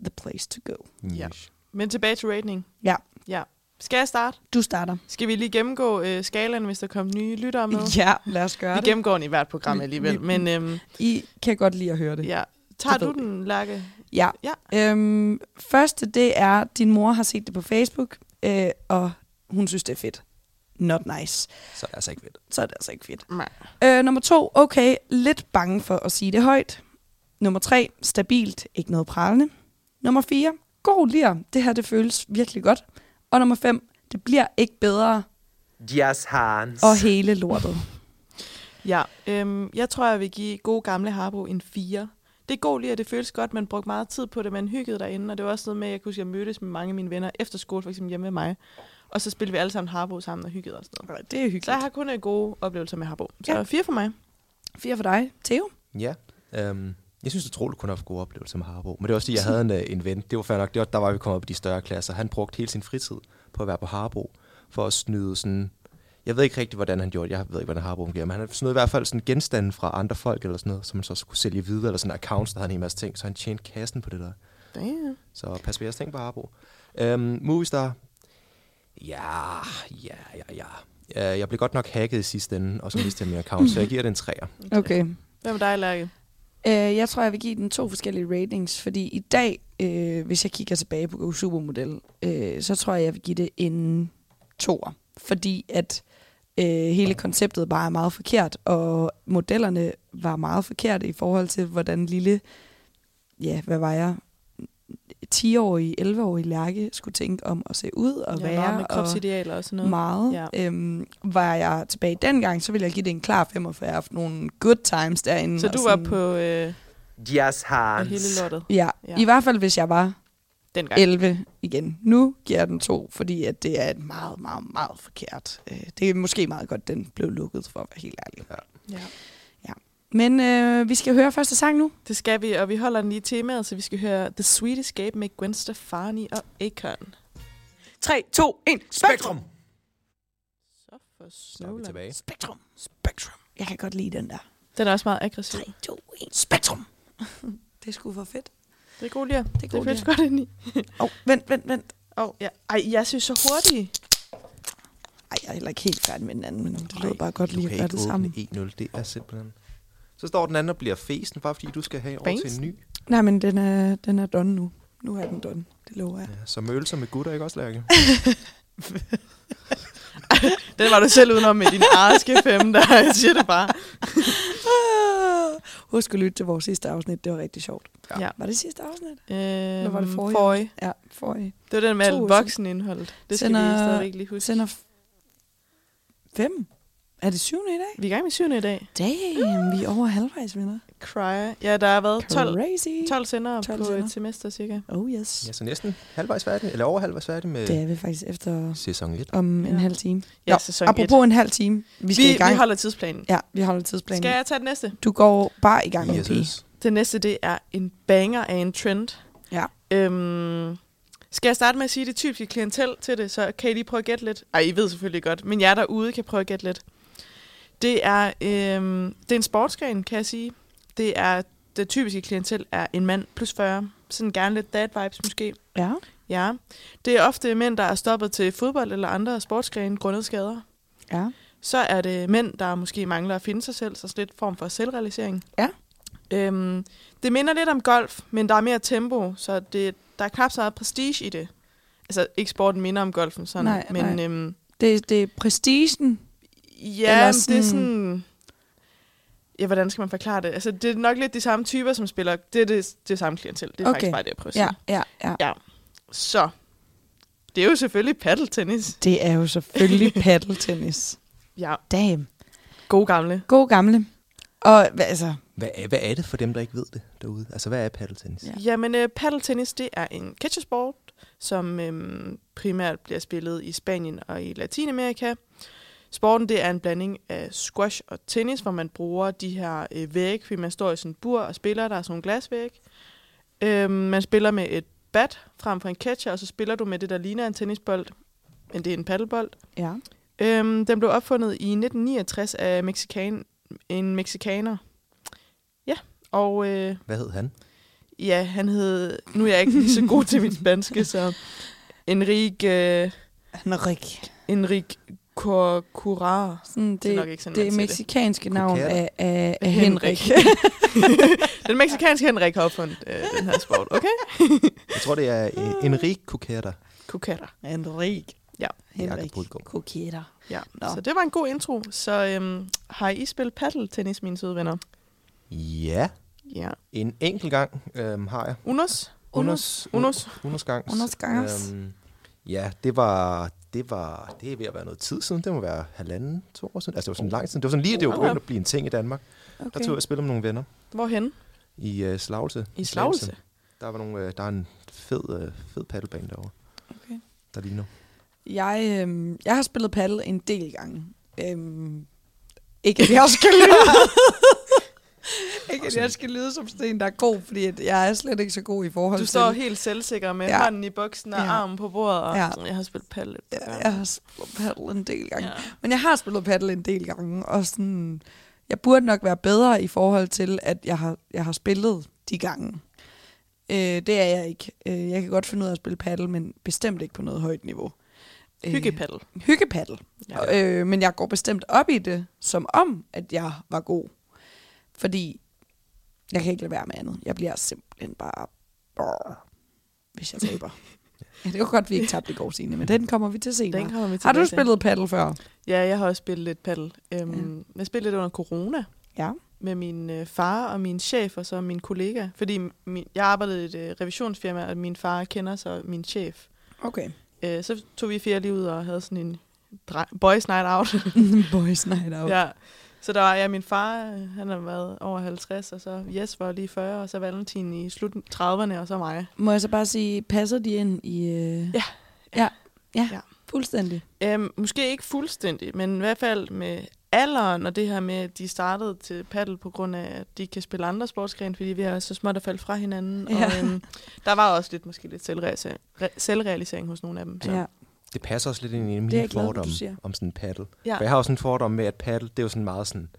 the place to go. Ja. Men tilbage til rating. Ja. Ja. Skal jeg starte? Du starter. Skal vi lige gennemgå øh, skalaen, hvis der kommer nye lyttere med? Ja, lad os gøre Vi det. gennemgår den i hvert program Vi- alligevel. vi- Men øhm, I kan godt lide at høre det. ja. Tager du den, Lærke? Ja. Ja. Øhm, første, det er, din mor har set det på Facebook, øh, og hun synes, det er fedt. Not nice. Så er det altså ikke fedt. Så er det altså ikke fedt. Nej. Øh, nummer to, okay, lidt bange for at sige det højt. Nummer tre, stabilt, ikke noget prallende. Nummer fire, god lir, det her det føles virkelig godt. Og nummer fem, det bliver ikke bedre, Yes, Hans. og hele lortet. Ja, øhm, jeg tror, jeg vil give gode gamle Harbo en 4. Det er god lige, at det føles godt, man brugte meget tid på det, man hyggede derinde, og det var også noget med, at jeg kunne huske, at jeg mødtes med mange af mine venner efter skole, for eksempel hjemme med mig. Og så spillede vi alle sammen Harbo sammen og hyggede os. Noget. Det er hyggeligt. Så jeg har kun øh, gode oplevelser med Harbo. Så Ja. 4 for mig. Fire for dig. Theo? Ja. Øhm, jeg synes utroligt, kunne have haft gode oplevelser med Harbo. Men det var også fordi, jeg havde en, øh, en ven. Det var fair nok. Det var, der var vi kommet op i de større klasser. Han brugte hele sin fritid på at være på Harbo. For at snyde sådan... Jeg ved ikke rigtig, hvordan han gjorde det. Jeg ved ikke, hvordan Harbo fungerer. Men han snød i hvert fald sådan genstande fra andre folk eller sådan noget, som man så skulle sælge videre. Eller sådan accounts, der havde en hel masse ting. Så han tjente kassen på det der. Damn. Så pas på jeres ting på Harbo. Øhm, Movistar. Ja, ja, ja, ja. Øh, Jeg blev godt nok hacket i sidste ende, og så mistede jeg min account, så jeg giver det en træer. Okay. Hvad med dig, Lærke? Øh, jeg tror, jeg vil give den to forskellige ratings, fordi i dag, øh, hvis jeg kigger tilbage på Supermodel, øh, så tror jeg, jeg vil give det en toer. Fordi at øh, hele konceptet bare er meget forkert, og modellerne var meget forkerte i forhold til, hvordan lille, ja, hvad var jeg, 10-årig, 11-årig Lærke skulle tænke om at se ud og ja, være. meget med og kropsidealer og sådan noget. meget. Ja. Øhm, var jeg tilbage dengang, så ville jeg give det en klar femmer, for jeg har haft nogle good times derinde. Så og du var sådan- på øh, Yes, af hele lortet Ja, Ja. ja, i hvert fald hvis jeg var dengang. 11 igen. Nu giver jeg den to, fordi at det er et meget, meget, meget forkert. Øh, det er måske meget godt, den blev lukket, for at være helt ærlig. Ja. Men øh, vi skal høre første sang nu. Det skal vi, og vi holder den lige i temaet, så vi skal høre The Sweet Escape med Gwen Stefani og Akon. 3, 2, 1, Spektrum! Så for Så er vi tilbage. Spektrum. Spektrum. Jeg kan godt lide den der. Den er også meget aggressiv. 3, 2, 1, Spektrum. det er sgu for fedt. Det er god lige. Det er Det god føles lir. godt ind i. Åh, oh, vent, vent, vent. Oh, ja. Ej, jeg synes så hurtigt. Ej, jeg er heller ikke helt færdig med den anden, men det lød bare godt lige at gøre ikke det åbne sammen. 1-0, det er simpelthen... Så står den anden og bliver fesen, bare fordi du skal have over til en ny. Nej, men den er, den er done nu. Nu er den done. Det lover jeg. Ja, så mølser med gutter, ikke også, Lærke? Den var du selv udenom med din arske fem, der jeg siger det bare. Husk at lytte til vores sidste afsnit. Det var rigtig sjovt. Ja. Var det sidste afsnit? Øhm, var det forrige? forrige. Ja, forrige. Det var den med alt voksenindholdet. Det skal Sender- vi stadigvæk lige huske. Sender f- fem? Er det syvende i dag? Vi er i gang med syvende i dag. Damn, vi er over halvvejs, venner. Cry. Ja, der har været 12, Crazy. 12 sender 12 på sender. et semester cirka. Oh yes. Ja, så næsten halvvejs færdig, eller over halvvejs færdig med Det er vi faktisk efter sæson 1. om en Ja. halv time. Ja, Nå, sæson Apropos en halv time. Vi Vi, skal i gang. vi holder tidsplanen. Ja, vi holder tidsplanen. Skal jeg tage det næste? Du går bare i gang med yes. Det næste, det er en banger af en trend. Ja. Øhm, skal jeg starte med at sige det typiske klientel til det, så kan I lige prøve at gætte lidt? Ej, I ved selvfølgelig godt, men jer derude kan prøve at gætte lidt. Det er, øhm, det er en sportsgren, kan jeg sige. Det er det typiske klientel er en mand plus 40. Sådan gerne lidt dad vibes måske. Ja. Ja. Det er ofte mænd, der er stoppet til fodbold eller andre sportsgrene grundet skader. Ja. Så er det mænd, der måske mangler at finde sig selv, så lidt form for selvrealisering. Ja. Øhm, det minder lidt om golf, men der er mere tempo, så det, der er knap så meget prestige i det. Altså, ikke sporten minder om golfen, sådan, Nej, men nej. Øhm, Det, det er prestigen. Ja, Eller men det er sådan- sådan... Ja, hvordan skal man forklare det? Altså, det er nok lidt de samme typer, som spiller. Det er det, det samme klientel. Det er Okay. faktisk bare det, jeg prøver at sige. Ja, ja, ja. Så, det er jo selvfølgelig paddeltennis. Det er jo selvfølgelig paddeltennis. Ja, Damn. god gamle. God gamle. Og hva- altså, Hvad er, hvad er det for dem, der ikke ved det derude? Altså, hvad er paddeltennis? Ja. Ja. Jamen, øh, paddeltennis, det er en catchersport, som øhm, primært bliver spillet i Spanien og i Latinamerika. Sporten, det er en blanding af squash og tennis, hvor man bruger de her øh, væg, fordi man står i sådan en bur og spiller, der er sådan nogle glasvæg. Øhm, man spiller med et bat frem for en catcher, og så spiller du med det, der ligner en tennisbold, men det er en paddlebold. ja. Øhm, den blev opfundet i 1969 af Mexikan, en meksikaner. Ja, og øh, Hvad hed han? ja, han hed... Nu er jeg ikke så god til mit spanske, så... Enrique... Øh, Henrik. Enrique Cor- Curar. Sådan, Det er nok det, ikke sådan, det siger det. meksikanske navn af, af, af Henrik. Henrik. Den meksikanske Henrik har opfundet øh, den her sport, okay? Jeg tror, det er uh, Enrique Coqueta. Kukatter. Henrik. Ja. Henrik. Koketter. Ja, Nå. så det var en god intro. Så øhm, har I spillet paddeltennis, mine søde venner? Ja, Ja. en enkelt gang øhm, har jeg. Unos? Unos. Unos. Unos gang. Unos ganges. Øhm, ja, det var, det var, det er ved at være noget tid siden. Det må være halvanden, to år siden. Altså, det var sådan lang tid. Det var sådan lige, det var begyndt at blive en ting i Danmark. Okay. Der tog jeg og spillede med nogle venner Hvorhen? i uh, Slagelse. I Slagelse? Der var nogle, øh, der er en fed, øh, fed paddelbane derovre. Okay. Der lige nu. Jeg, øhm, jeg har spillet paddle en del gange. Øhm, ikke at jeg skal lyde. ikke at jeg skal lyde som sådan en, der er god, fordi at jeg er slet ikke så god i forhold Du til... står helt selvsikker med Ja. ja. hånden i buksen og Ja. ja. armen på bordet, og Ja. ja. jeg har spillet paddle. par jeg, har spillet paddle en del gange. Ja. Men jeg har spillet paddle en del gange, og sådan, jeg burde nok være bedre i forhold til, at jeg har, jeg har spillet de gange. Øh, det er jeg ikke. Øh, jeg kan godt finde ud af at spille paddle, men bestemt ikke på noget højt niveau. Øh, Hyggepaddle. hyggepaddle. Ja. Ja. Øh, men jeg går bestemt op i det, som om, at jeg var god. Fordi jeg kan ikke lade være med andet. Jeg bliver simpelthen bare... Brrr, hvis jeg taber. ja, det var godt, vi ikke tabte i går, Signe, men den kommer vi til senere. Den kommer vi Har du til. spillet paddle før? Ja, jeg har også spillet lidt paddle. Øhm, ja. Jeg spillede lidt under corona Ja. med min øh, far og min chef og så min kollega. Fordi min, jeg arbejdede i et øh, revisionsfirma, og min far kender så min chef. Okay. Øh, så tog vi fire lige ud og havde sådan en boys night out. Boys night out. ja. Så der var ja, min far, øh, han har været over 50, og så Jes var lige 40, og så Valentin i slut 30'erne, og så mig. Må jeg så bare sige, passer de ind i... Øh... Ja. Ja. Ja. Ja. Fuldstændig. Øhm, måske ikke fuldstændig, men i hvert fald med alderen og det her med, at de startede til paddle på grund af, at de kan spille andre sportsgrene, fordi vi har så småt at falde fra hinanden. Ja. Og, øhm, der var også lidt måske lidt selvrealisering, re- selvrealisering hos nogle af dem. Så. Ja. Det passer også lidt ind i mine jeg glad for, du fordomme siger. om sådan en paddle. Ja. For jeg har også en fordom med, at paddle, det er jo sådan meget sådan,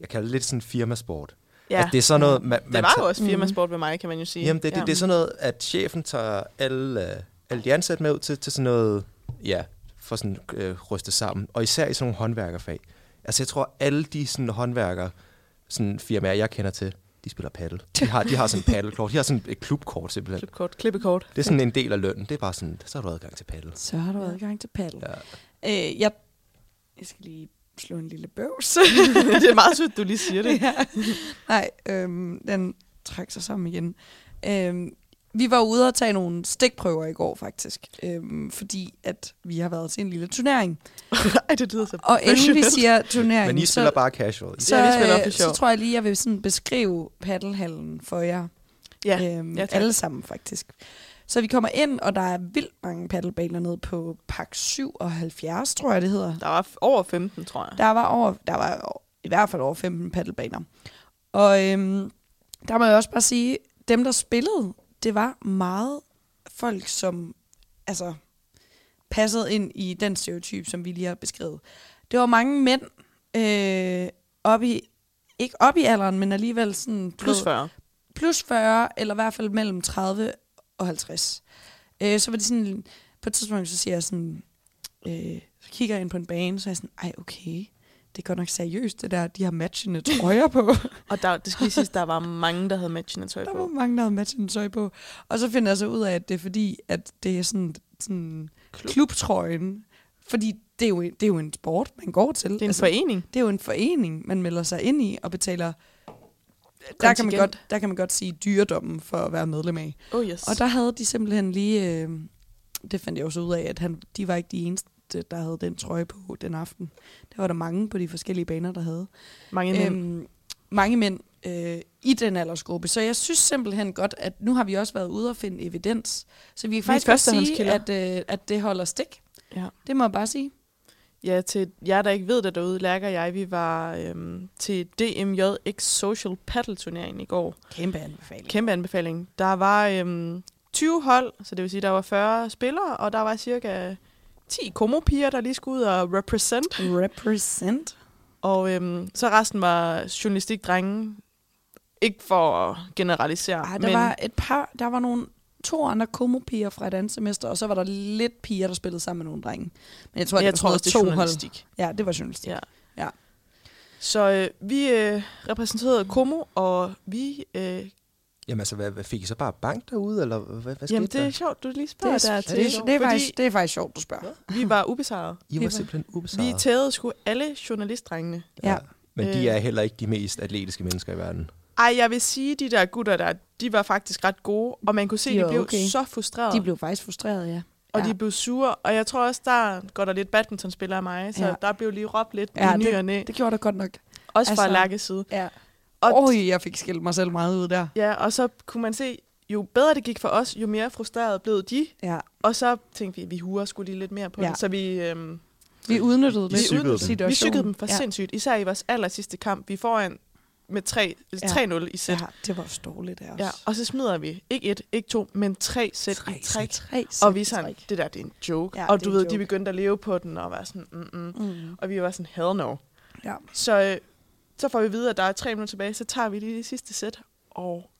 jeg kalder det lidt sådan firmasport. ja. Altså, det er sådan noget, man, det man var jo også firmasport ved mig, kan man jo sige. Jamen, det, det, ja. det er sådan noget, at chefen tager alle, uh, alle de ansatte med ud til, til sådan noget, ja, for sådan øh, ryste sammen. Og især i sådan nogle håndværkerfag. Altså, jeg tror, alle de sådan håndværker, sådan firmaer, jeg kender til, de spiller paddle. De har, de har sådan en paddlekort. De har sådan et klubkort, simpelthen. Klippekort. Klippekort. Det er sådan en del af lønnen. Det er bare sådan, så har du adgang til paddle. Så har du adgang til paddle. Ja. Øh, jeg Jeg skal lige slå en lille bøvs. det er meget sødt, du lige siger det. ja. Nej, øhm, den trak sig sammen igen. Øhm, vi var ude og tage nogle stikprøver i går, faktisk. Øhm, fordi at vi har været til en lille turnering. Ej, det lyder så Og inden vi siger turnering, Men I spiller så, bare casual. så, Ja, vi spiller for øh, sjov. så tror jeg lige, jeg vil sådan beskrive paddelhallen for jer. Ja, øhm, ja, tak. alle sammen faktisk. Så vi kommer ind, og der er vildt mange paddelbaner nede på Park 77, tror jeg det hedder. der var f- over 15, tror jeg. Der var over, der var i hvert fald over 15 paddelbaner. Og øhm, der må jeg også bare sige, dem der spillede, det var meget folk, som altså passede ind i den stereotyp, som vi lige har beskrevet. Det var mange mænd øh, op i, ikke op i alderen, men alligevel sådan... Plus ved, 40. plus 40, eller i hvert fald mellem 30 og 50. Øh, så var det sådan, på et tidspunkt, så siger jeg sådan, øh, så kigger jeg ind på en bane, så er jeg sådan, ej okay, det er godt nok seriøst, det der, de har matchende trøjer på. Og der, det skal lige siges, der var mange, der havde matchende tøj der på. var mange, der havde matchende tøj på. Og så finder jeg så ud af, at det er fordi, at det er sådan, sådan Klub. klubtrøjen. Fordi det er, jo, det er jo en sport, man går til. Det er en forening. det er jo en forening, man melder sig ind i og betaler der kan, man godt, der kan man godt sige dyredommen for at være medlem af. Oh yes. Og der havde de simpelthen lige, øh, det fandt jeg også ud af, at han, de var ikke de eneste, der havde den trøje på den aften. Der var der mange på de forskellige baner, der havde. mange mænd. Øhm, mange mænd øh, i den aldersgruppe. Så jeg synes simpelthen godt, at nu har vi også været ude og finde evidens. Så vi kan faktisk godt sige, at, øh, at det holder stik. Ja. Det må jeg bare sige. Ja, til jer, der ikke ved det derude, Lærker og jeg, vi var øhm, til DMJX Social Paddle turneringen i går. Kæmpe anbefaling. Kæmpe anbefaling. Der var øhm, 20 hold, så det vil sige, der var 40 spillere, og der var cirka 10 komopiger, der lige skulle ud og represent. Represent. Og øhm, så resten var journalistikdrenge. Ikke for at generalisere, Ej, der men var et par, der var nogle to andre komopiger fra et andet semester, og så var der lidt piger, der spillede sammen med nogle drenge. Men jeg tror, jeg det var tror det to hold. journalistik. Ja, det var journalistik. Ja. Ja. Så øh, vi øh, repræsenterede Komo, og vi... Øh, Jamen altså, hvad, hvad fik I så bare bank derude, eller hvad, hvad skete jamen, det er der? sjovt, du lige Det spørger er, der det, til. det, er, det, er faktisk, det er faktisk sjovt, du spørger. vi var ubesejret. I var det simpelthen Vi ubesejret. tævede sgu alle journalistdrengene. Ja. Men de Øh. er heller ikke de mest atletiske mennesker i verden. Ej, jeg vil sige, de der gutter der, de var faktisk ret gode, og man kunne se, De de, blev okay. så frustrerede, De blev faktisk frustrerede, ja. og ja. de blev sure. Og jeg tror også, der går der lidt badmintonspillere af mig, så Ja. ja. der blev lige råbt lidt Ja, ja, i ny og næ. Det gjorde der godt nok. Også fra altså- Lærkes side. Ja. Og, Øj, jeg fik skilt mig selv meget ud der. ja, og så kunne man se, jo bedre det gik for os, jo mere frustreret blev de. Ja. Og så tænkte vi, vi huer skulle lige lidt mere på Ja. det. Så vi, øhm, Vi udnyttede Vi det. vi situationen. cyklede dem for ja. sindssygt. Især i vores aller sidste kamp. Vi får en med 3, Ja. 3-0 i sæt. Ja, det var også dårligt af os. Ja, og så smider vi ikke et, ikke to, men tre sæt tre, i træk. Tre Og vi er sådan, det der, det er en joke. Ja, og du ved, joke. de begyndte at leve på den og være sådan, mm, mm. Mm. Og vi var sådan, hell no. Ja. Så, øh, så får vi videre, at der er tre minutter tilbage, så tager vi lige det sidste sæt, og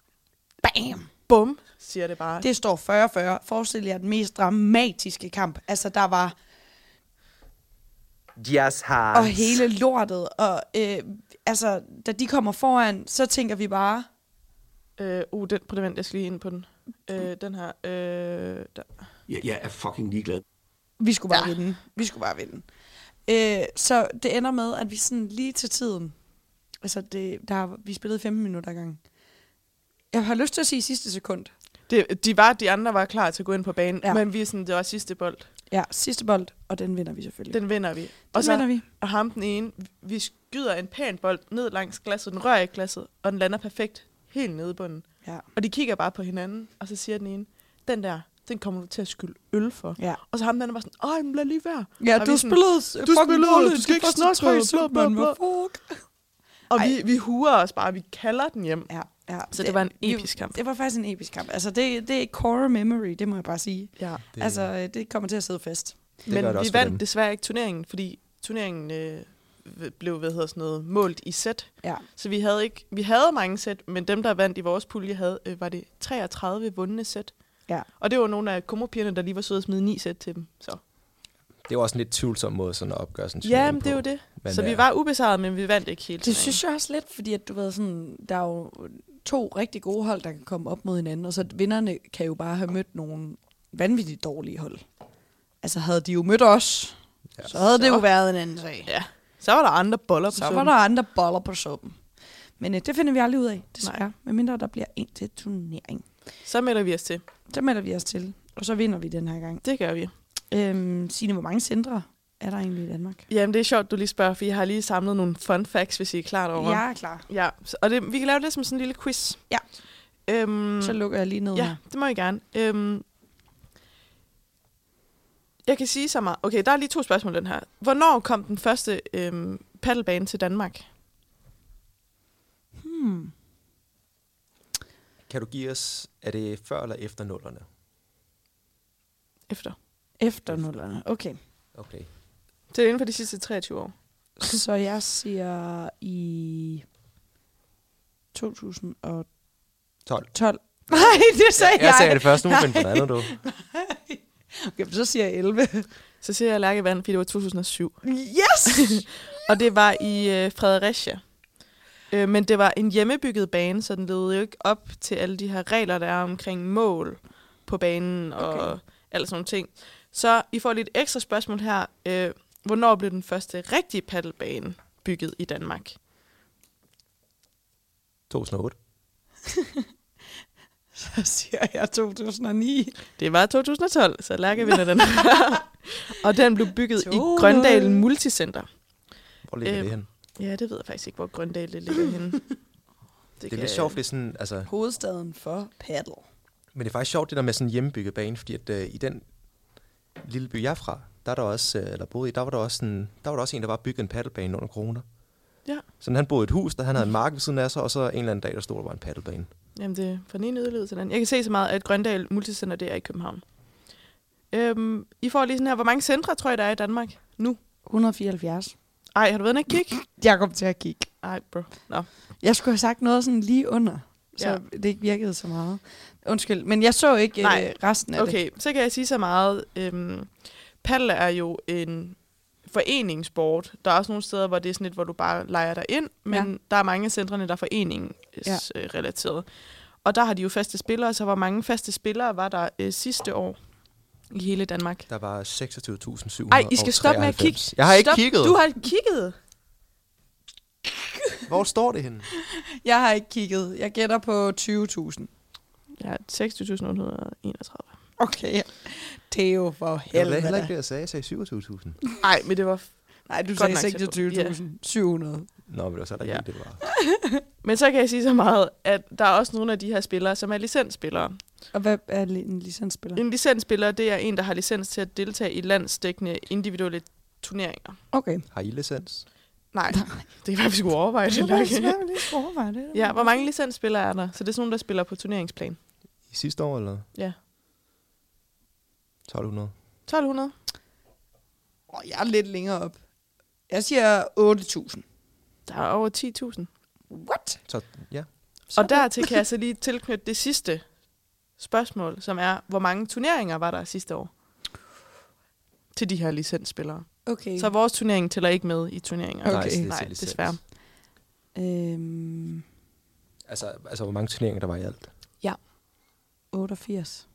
Bam! bum, siger det bare. Det står 40-40. Forestil jer den mest dramatiske kamp. Altså, der var Yes, Hans. og hele lortet. Og øh, altså, da de kommer foran, så tænker vi bare, Øh, uh, den, på det vent, jeg skal lige ind på den. Øh, den her, øh, der. Jeg, jeg er fucking ligeglad. vi skulle bare ja. vinde. Vi skulle bare vinde. Øh, så det ender med, at vi sådan lige til tiden, altså det, der, vi spillede 15 minutter gang. Jeg har lyst til at sige sidste sekund. Det, de, var, de andre var klar til at gå ind på banen, Ja. men vi er sådan, det var sidste bold. Ja, sidste bold, og den vinder vi selvfølgelig. Den vinder vi. den Og så vinder vi. og ham den ene, vi skyder en pæn bold ned langs glasset, den rører ikke glasset, og den lander perfekt helt nede i bunden. Ja. Og de kigger bare på hinanden, og så siger den ene, den der, den kommer du til at skylde øl for. Ja. Og så ham den anden var sådan, men lad lige være. Ja, Og du sådan, spillede du spillede, du skal ikke snakke bla, bla, bla. Og Ej. vi, vi huer os bare, vi kalder den hjem. Ja, ja. Så det var en episk det, kamp. Det var faktisk en episk kamp. Altså, det, det er core memory, det må jeg bare sige. Ja. Det, Altså, øh, det kommer til at sidde fast. Det Men det vi vandt dem. desværre ikke turneringen, fordi turneringen øh, blev hvad hedder sådan noget, målt i sæt. Ja. Så vi havde ikke vi havde mange sæt, men dem, der vandt i vores pulje, havde, øh, var det 33 vundne sæt. Ja. Og det var nogle af kummerpigerne, der lige var søde at smide ni sæt til dem. Så. det var også en lidt tvivlsom måde sådan at opgøre sådan en Ja, men det er jo det. Men, så vi øh, var ubesejret, men vi vandt ikke helt. Det synes jeg også lidt, fordi at du ved sådan, der er jo to rigtig gode hold, der kan komme op mod hinanden, og så vinderne kan jo bare have mødt nogle vanvittigt dårlige hold. Altså havde de jo mødt os, Ja. Så havde det jo Så. været en anden sag. Ja. Så var der andre boller på Så var suppen. der andre boller på suppen. Men øh, det finder vi aldrig ud af, desværre. Medmindre der bliver en til turnering. Så melder vi os til. Så melder vi os til, og så vinder vi den her gang. Det gør vi. Øhm, Signe, hvor mange centre er der egentlig i Danmark? Jamen, det er sjovt, du lige spørger, for jeg har lige samlet nogle fun facts, hvis I er klar over. Jeg er klar. Ja, så- og det, vi kan lave det som sådan en lille quiz. Ja. Øhm, Så lukker jeg lige ned Ja, her. det må I gerne. Øhm, jeg kan sige så meget. Okay, der er lige to spørgsmål den her. Hvornår kom den første øhm, paddlebane til Danmark? Hmm. Kan du give os, er det før eller efter nullerne? Efter. Efter nullerne. Okay. Okay. Det er inden for de sidste 23 år. Så jeg siger i 2012. 12. Nej, det sagde jeg. Jeg sagde det første, nu men for det andet, du. Okay, så siger jeg 11. Så siger jeg Lærkevand, fordi det var 2007. Yes! Og det var i øh, Fredericia. Øh, men det var en hjemmebygget bane, så den levede jo ikke op til alle de her regler, der er omkring mål på banen og Okay. alle sådan nogle ting. Så I får lidt ekstra spørgsmål her. Øh, hvornår blev den første rigtige paddlebane bygget i Danmark? 2008. så siger jeg 2009. Det var 2012, så Lærke vinder den. og den blev bygget i 200. Grøndalen Multicenter. Hvor ligger Øhm, det hen? Ja, det ved jeg faktisk ikke, hvor Grøndal det ligger henne. Det, Det er lidt sjovt, fordi sådan, altså, Hovedstaden for paddle. men det er faktisk sjovt, det der med sådan en hjemmebygget bane, fordi at, øh, i den lille by, jeg er fra, der er der også, øh, eller boede i, der var der også, sådan, der var der også en, der var bygget en paddlebane under corona. Ja. Så han boede i et hus, der han havde en mark ved siden af sig, og så en eller anden dag, der stod der var en paddlebane. Jamen, det er fra den ene yderlighed til den anden. Jeg kan se så meget, at Grøndal Multicenter, det er i København. Øhm, I får lige sådan her, hvor mange centre tror jeg, der er i Danmark nu? 174. Ej, har du været inde og kigge? Jeg kom til at kigge. Ej, bro. Nå. Jeg skulle have sagt noget sådan lige under, så Ja. det ikke virkede så meget. Undskyld, men jeg så ikke Nej. øh, resten af det. Okay, så kan jeg sige så meget. Øhm, paddle er jo en foreningssport. Der er også nogle steder, hvor det er sådan lidt, hvor du bare leger dig ind, men ja. der er mange af centrene, der er foreningsrelateret. Og der har de jo faste spillere, så hvor mange faste spillere var der øh, sidste år i hele Danmark? Der var 26.793. Ej, I skal stoppe med at kigge. Jeg har ikke Stop. kigget. Du har kigget. Hvor står det henne? Jeg har ikke kigget. Jeg gætter på 20.000. Ja, 26.831. Okay. Theo, for Det var helvede. heller ikke det, jeg sagde. Jeg sagde 27.000. Nej, men det var... Nej, du sagde nok tæt på. 26.000. 700. Nå, men det var så ikke Ja. det, var. Men så kan jeg sige så meget, at der er også nogle af de her spillere, som er licensspillere. Og hvad er en licensspiller? En licensspiller, det er en, der har licens til at deltage i landsdækkende individuelle turneringer. Okay. Har I licens? Nej, det kan være, vi skulle overveje det. Det svært lige at overveje det. Ja, hvor mange licensspillere er der? Så det er sådan nogle, der spiller på turneringsplan. I sidste år, eller? Ja. 1200. 1200. Oh, jeg er lidt længere op. Jeg siger 8.000. Der er over 10.000. What? Så ja, Og dertil kan jeg så lige tilknytte det sidste spørgsmål, som er, hvor mange turneringer var der sidste år? Til de her licensspillere. Okay. Så vores turnering tæller ikke med i turneringer. Okay. Nej, det er Nej, licens. desværre. Øhm, Altså, altså, hvor mange turneringer der var i alt? 88.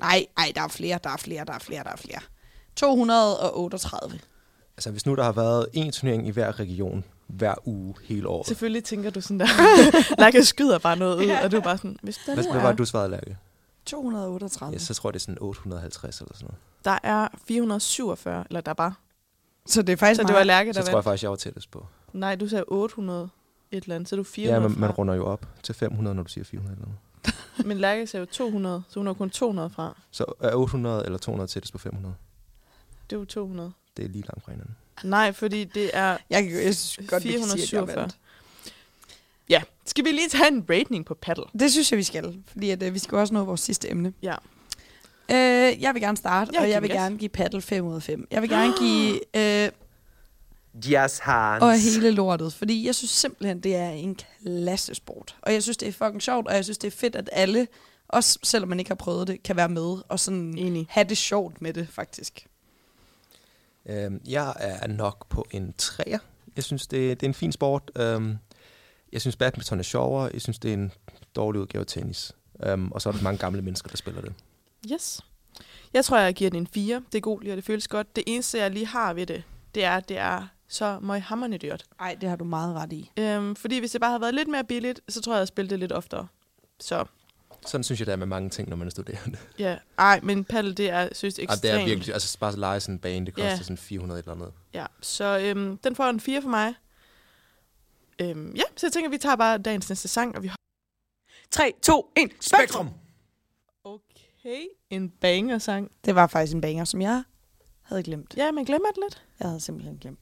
Nej, nej, der er flere, der er flere, der er flere, der er flere. 238. Altså, hvis nu der har været en turnering i hver region, hver uge, hele året. Selvfølgelig tænker du sådan der, Lærke skyder bare noget ud, og du er bare sådan, hvis der Hvad, nu hvad var det, du svarede, Lærke? 238. Ja, så tror jeg, det er sådan 850 eller sådan noget. der er 447, eller der er bare. Så det er faktisk Så det var meget. Lærke, Så der tror jeg vandt. faktisk, jeg var tættest på. Nej, du sagde 800 et eller andet, så er du 400 Ja, men man fra. runder jo op til 500, når du siger 400 eller noget. Men Lærke sagde jo 200, så hun har kun 200 fra. Så er 800 eller 200 tættest på 500? Det er jo 200. Det er lige langt fra hinanden. Nej, fordi det er... Jeg, kan- jeg synes godt, vi kan sige, at jeg 447. vandt. Ja, skal vi lige tage en rating på paddle? Det synes jeg, vi skal. Fordi at, øh, vi skal også nå vores sidste emne. Ja. Øh, jeg vil gerne starte, Ja, og jeg vil gerne give paddle 5 ud af 5. Jeg vil gerne give øh, Yes, Hans. og hele lortet, fordi jeg synes simpelthen, det er en klassesport. Og jeg synes, det er fucking sjovt, og jeg synes, det er fedt, at alle, også selvom man ikke har prøvet det, kan være med og sådan Enig. have det sjovt med det, faktisk. Øhm, jeg er nok på en træer. Jeg synes, det, det er en fin sport. Øhm, jeg synes, badminton er sjovere. Jeg synes, det er en dårlig udgave af tennis. Øhm, og så er der mange gamle mennesker, der spiller det. Yes. Jeg tror, jeg giver den en 4. Det er god lige, og det føles godt. Det eneste, jeg lige har ved det, det er, det er så møghammerende dyrt. Ej, det har du meget ret i. Øhm, fordi hvis det bare havde været lidt mere billigt, så tror jeg, jeg havde spillet det lidt oftere. Så Sådan synes jeg, det er med mange ting, når man er studerende. ja, ej, men paddle, det er synes Ej, ekstremt. det er virkelig, altså bare at lege sådan en bane, det koster Ja. sådan 400 et eller andet. Ja, så øhm, den får en 4 for mig. Øhm, ja, så jeg tænker, vi tager bare dagens næste sang, og vi 3, 2, 1, Spektrum! Okay, en banger-sang. Det var faktisk en banger, som jeg havde glemt. Ja, men glemmer det lidt. Jeg havde simpelthen glemt.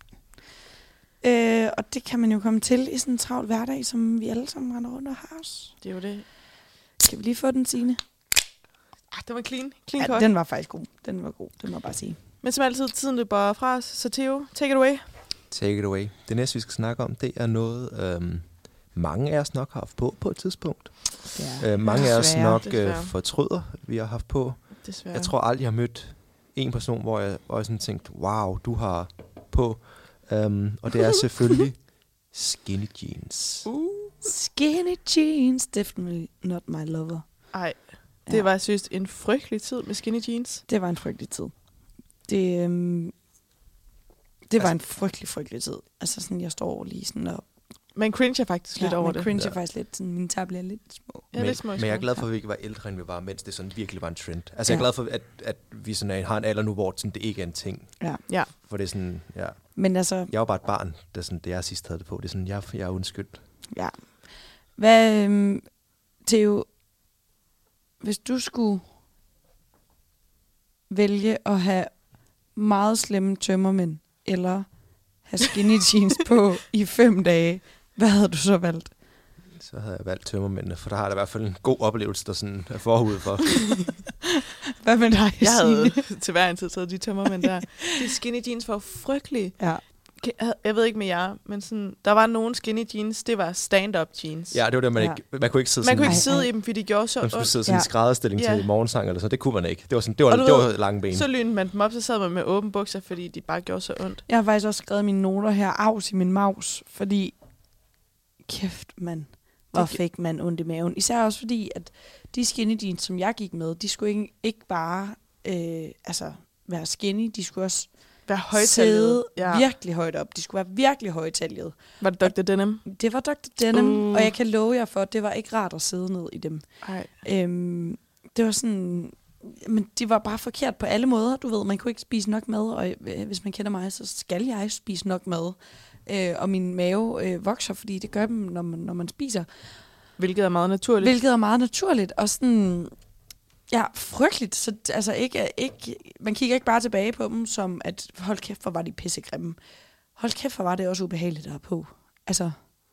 Øh, og det kan man jo komme til i sådan en travl hverdag, som vi alle sammen render rundt og har os. Det er jo det. Skal vi lige få den, Signe? Ah, den var clean. Clean Ja, ja, den var faktisk god. Den var god, det må jeg bare sige. Men som altid, tiden løber fra os. Så Theo, take it away. Take it away. Det næste, vi skal snakke om, det er noget, øhm, mange af os nok har haft på på et tidspunkt. Ja. Øh, mange af os Desværre. nok øh, Desværre. fortryder, vi har haft på. Desværre. Jeg tror aldrig, jeg har mødt en person, hvor jeg, hvor jeg sådan tænkte, wow, du har på. Um, og det er selvfølgelig skinny jeans. Uh. Skinny jeans, definitely not my lover. Ej, det Ja. var synes en frygtelig tid med skinny jeans. Det var en frygtelig tid. Det, øhm, det var Altså- en frygtelig, frygtelig tid. Altså sådan, jeg står lige sådan og... Man cringer faktisk lidt over man det. cringe Ja. ja. faktisk lidt. Sådan, mine tær bliver lidt små. Ja, men, lidt små, men jeg er glad for, at vi ikke var ældre, end vi var, mens det sådan virkelig var en trend. Altså jeg er Ja. glad for, at, at vi sådan er, har en alder nu, hvor sådan, det ikke er en ting. Ja. Ja. For det er sådan, ja. Men altså, Jeg var bare et barn, da sådan, det jeg sidst havde det på. Det er sådan, jeg, jeg er undskyldt. ja. Hvad, øhm, Theo, hvis du skulle vælge at have meget slemme tømmermænd, eller have skinny jeans på i fem dage, hvad havde du så valgt? Så havde jeg valgt tømmermændene, for der har der i hvert fald en god oplevelse, der sådan er forud for. Hvad med dig, Jeg havde til hver en tid taget de tømmermænd der. De skinny jeans var frygtelige. Ja. Jeg ved ikke med jer, men sådan, der var nogle skinny jeans, det var stand-up jeans. Ja, det var det, man, Ja. ikke, man kunne ikke sidde Man kunne sådan, ikke Ej, sidde ej. i dem, fordi de gjorde så man skulle sidde sådan Ja. i skrædderstilling Ja. til morgensang eller så. Det kunne man ikke. Det var, sådan, det var, Og du det ved, var lange ben. Så lynede man dem op, så sad man med åben bukser, fordi de bare gjorde så ondt. Jeg har faktisk også skrevet mine noter her, afs i min maus, fordi kæft, mand, hvor Det- fik man ondt i maven. Især også fordi, at de skinny jeans, som jeg gik med, de skulle ikke, ikke bare øh, altså, være skinny, de skulle også Vær højtallet. sidde Ja. virkelig højt op. De skulle være virkelig højtaljet. Var det Dr. Denim? Det var Dr. Denim, uh. og jeg kan love jer for, at det var ikke rart at sidde ned i dem. Ej. Øhm, det var sådan... Men de var bare forkert på alle måder, du ved. Man kunne ikke spise nok mad, og øh, hvis man kender mig, så skal jeg spise nok mad. Øh, og min mave øh, vokser, fordi det gør dem, når man, når man spiser. Hvilket er meget naturligt. Hvilket er meget naturligt, og sådan... Ja, frygteligt. Så altså ikke, ikke, man kigger ikke bare tilbage på dem som, at hold kæft, hvor var de pissegrimme. Hold kæft, hvor var det også ubehageligt at have på. Altså,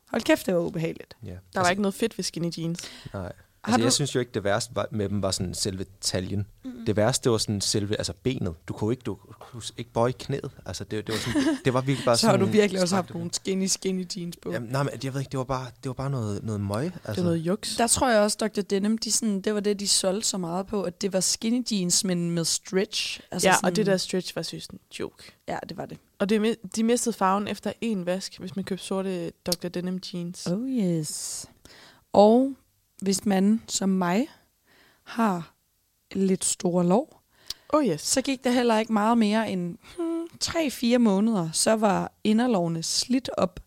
hold kæft, det var ubehageligt. Ja. Der var ikke noget fedt ved skinny jeans. Nej. Har Altså, du- jeg synes jo ikke, det værste var, med dem var sådan selve taljen. Mm. Det værste, det var sådan selve altså benet. Du kunne ikke, du kunne ikke bøje knæet. Altså, det, det, var sådan, det var virkelig bare Så har sådan... du virkelig også haft nogle skinny, skinny jeans på. Jamen, nej, men jeg ved ikke, det var bare, det var bare noget, noget møg. Altså, Det var noget juks. Der tror jeg også, Dr. Denim, de sådan, det var det, de solgte så meget på, at det var skinny jeans, men med stretch. Altså ja, og det der stretch var synes en joke. Ja, det var det. Og det, de mistede farven efter en vask, hvis man købte sorte Dr. Denim jeans. Oh yes. Og hvis man, som mig, har lidt store lov, Oh yes. så gik der heller ikke meget mere end hmm, 3-4 måneder, så var inderlovene slidt op.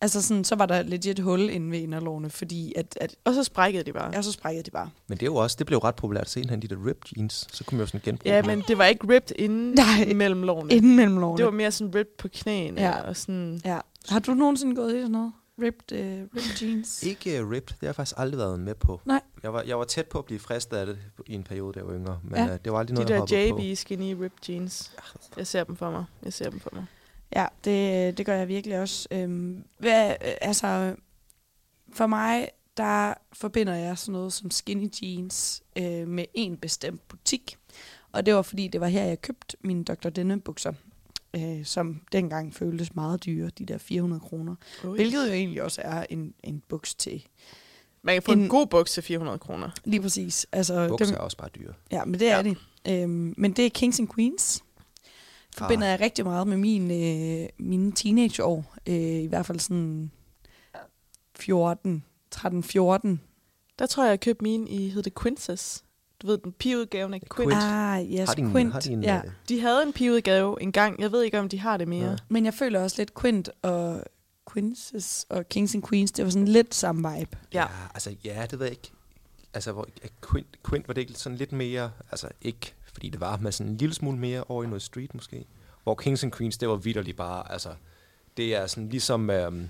Altså sådan, så var der legit hul inde ved inderlovene, fordi at, at Og så sprækkede de bare. ja, så sprækkede de bare. Men det er jo også, det blev ret populært senere, de der ripped jeans. Så kunne man jo sådan genbruge Ja, dem. men det var ikke ripped inden Nej. mellem lårene. Inden mellem lovene. Det var mere sådan ripped på knæene. Ja. Og sådan, Ja. Har du nogensinde gået i sådan noget? Ripped, uh, ripped jeans? Ikke uh, ripped, det har jeg faktisk aldrig været med på. Nej. Jeg var, jeg var tæt på at blive fristet af det i en periode, da jeg var yngre. Men Ja. uh, det var aldrig de noget, jeg der hoppede på. JB skinny ripped jeans. Jeg ser dem for mig. Jeg ser dem for mig. Ja, det, det gør jeg virkelig også. Øhm, hvad, øh, altså, for mig, der forbinder jeg sådan noget som skinny jeans øh, med en bestemt butik. Og det var fordi, det var her, jeg købte mine Dr. Denne bukser, øh, som dengang føltes meget dyre, de der 400 kroner. Oh, Hvilket jo egentlig også er en, en buks til. Man kan få en, en- god buks til 400 kroner. Lige præcis. Altså, Bukser dem, er også bare dyre. ja, men det er Ja. det. Øhm, men det er Kings and Queens. Forbinder jeg rigtig meget med min, øh, mine teenageår. Øh, I hvert fald sådan 14, 13-14. Der tror jeg, jeg købte mine i, hed det Quinces. Du ved, den pigeudgaven af Quint. Quint. Ah, yes, har de en, Quint. har de en ja. øh, De havde en pigeudgave engang. Jeg ved ikke, om de har det mere. Ja. Men jeg føler også lidt Quint og Quinces og Kings and Queens, det var sådan lidt samme vibe. Ja. Ja, altså, ja, det ved jeg ikke. Altså, hvor, Quint, Quint var det ikke sådan lidt mere, altså ikke, fordi det var, men sådan en lille smule mere over i noget street måske. Hvor Kings and Queens, det var vidderligt bare, altså, det er sådan ligesom, øhm,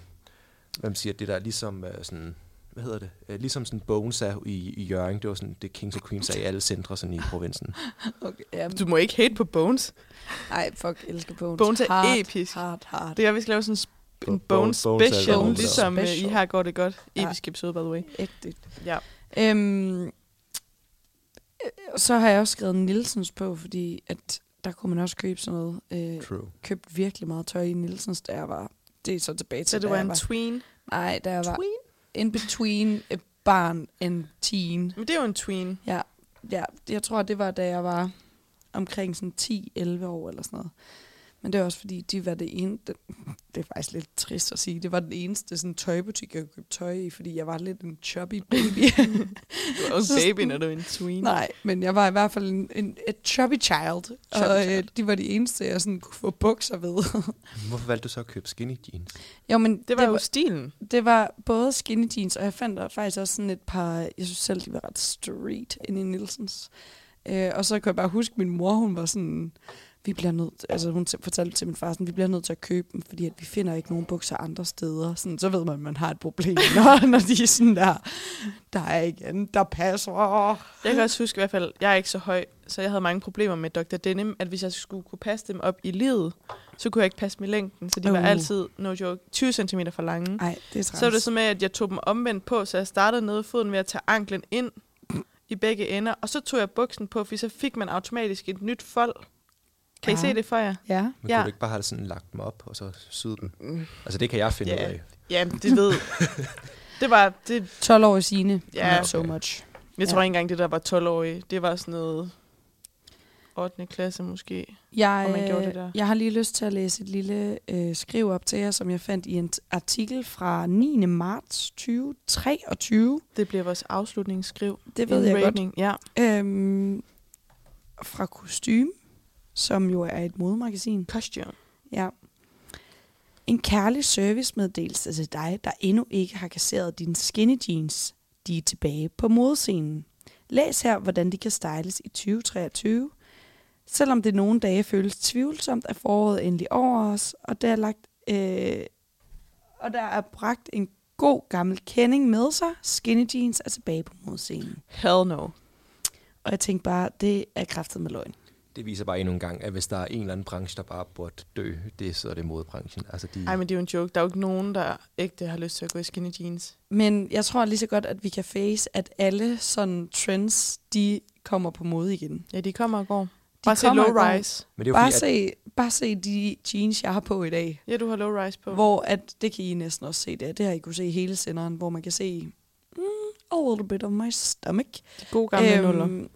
hvad man siger, det der ligesom øh, sådan, hvad hedder det, øh, ligesom sådan Bones er i, i Jørgen, det var sådan, det Kings and Queens er i alle centre sådan i provinsen. Okay, ja. Du må ikke hate på Bones. Ej, fuck, jeg elsker Bones. Bones er hard, episk. Hard, hard. Det er, vi skal lave sådan en Bones, Bones special, album. ligesom øh, Special. I her går det godt. Ja. Episk episode, by the way. Ægte. Ja. Øhm, øh, så har jeg også skrevet Nielsens på, fordi at der kunne man også købe sådan noget. Øh, True. købt virkelig meget tøj i Nielsens, da jeg var... Det er så tilbage til, Så du var en tween. Nej, da jeg var in between a barn and teen. Men det er jo en tween. Ja, ja, jeg tror, det var, da jeg var omkring sådan 10-11 år eller sådan noget. Men det er også fordi, de var det ene, det, det er faktisk lidt trist at sige, det var den eneste sådan, tøjbutik, jeg kunne købe tøj i, fordi jeg var lidt en chubby baby. Du er jo en Så baby, når du er en tween. Nej, men jeg var i hvert fald en, en et chubby child, Chubby og øh, child. de var de eneste, jeg sådan kunne få bukser ved. Hvorfor valgte du så at købe skinny jeans? jo, men Det var jo stilen. det var både skinny jeans, og jeg fandt der faktisk også sådan et par, jeg synes selv, de var ret street inde i Nielsens. Øh, og så kan jeg bare huske, at min mor, hun var sådan, vi bliver nødt, altså hun fortalte til min far, sådan, vi bliver nødt til at købe dem, fordi at vi finder ikke nogen bukser andre steder. Sådan, så ved man, at man har et problem, når, når de er sådan der, der er ikke der passer. Jeg kan også huske i hvert fald, jeg er ikke så høj, så jeg havde mange problemer med Dr. Denim, at hvis jeg skulle kunne passe dem op i livet, så kunne jeg ikke passe dem i længden, så de var Uh. altid, no joke, 20 cm for lange. Nej, det er træls. Så var det så med, at jeg tog dem omvendt på, så jeg startede nede foden ved at tage anklen ind i begge ender, og så tog jeg buksen på, for så fik man automatisk et nyt fold. Kan I Ja. se det for jer? Ja. Men Ja. ja. kunne du ikke bare have sådan lagt dem op, og så syde dem? Altså, det kan jeg finde Ja. ud af. Ja, det ved. det var, det, 12 år sine. Ja. Not so much. jeg Ja. tror ikke engang, det der var 12-årige. Det var sådan noget 8. klasse måske. Jeg, Og man gjorde det der. jeg har lige lyst til at læse et lille øh, skriv op til jer, som jeg fandt i en t- artikel fra 9. marts 2023. Det bliver vores afslutningsskriv. Det ved jeg godt. rating. Ja. Øhm, fra Kostume, som jo er et modemagasin. Costume. Ja. En kærlig servicemeddelelse til dig, der endnu ikke har kasseret dine skinny jeans. De er tilbage på modescenen. Læs her, hvordan de kan styles i 2023. Selvom det nogle dage føles tvivlsomt, er foråret endelig over os, og der er lagt øh, og der er bragt en god gammel kending med sig. Skinny jeans er tilbage på modescenen. Hell no. Og jeg tænkte bare, det er kraftet med løgn. Det viser bare endnu en gang, at hvis der er en eller anden branche, der bare burde dø, det, så er det modebranchen. Altså, de, Ej, men det er jo en joke. Der er jo ikke nogen, der ægte har lyst til at gå i skinny jeans. Men jeg tror lige så godt, at vi kan face, at alle sådan trends, de kommer på mode igen. Ja, de kommer og går. De Bare se kommer low rise. men det er jo Bare fordi, at, se, bare se de jeans, jeg har på i dag. Ja, du har low rise på. Hvor at, det kan I næsten også se det. Det har I kunne se hele senderen, hvor man kan se mm, a little bit of my stomach. De gode gamle øhm, nuller.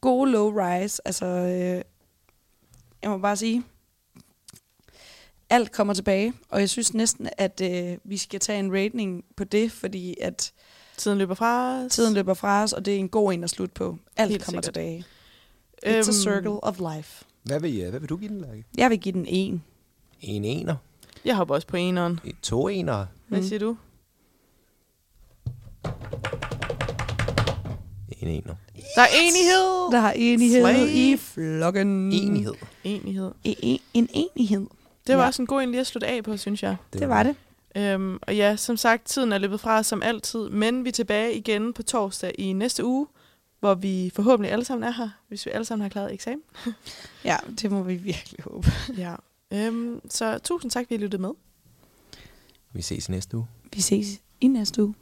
Gode low rise. Altså, øh, jeg må bare sige, alt kommer tilbage. Og jeg synes næsten, at øh, vi skal tage en rating på det, fordi at Tiden løber fra os. tiden løber fra os, og det er en god en at slutte på. Alt Helt kommer sikkert. tilbage. It's a Øhm, circle of life. hvad, vil, hvad vil du give den, Lærke? Jeg vil give den en. En ener? Jeg hopper også på eneren. En to enere? Hvad Mm. siger du? En ener. Der er enighed! Der er enighed Slay. i flokken. Enighed. Enighed. E- e- en enighed. Det var Ja. også en god en lige at slutte af på, synes jeg. Det var det. Øhm, og ja, som sagt, tiden er løbet fra os som altid, men vi er tilbage igen på torsdag i næste uge, hvor vi forhåbentlig alle sammen er her, hvis vi alle sammen har klaret eksamen. Ja, det må vi virkelig håbe. Ja. Øhm, så tusind tak, fordi I lyttede med. Vi ses næste uge. Vi ses i næste uge.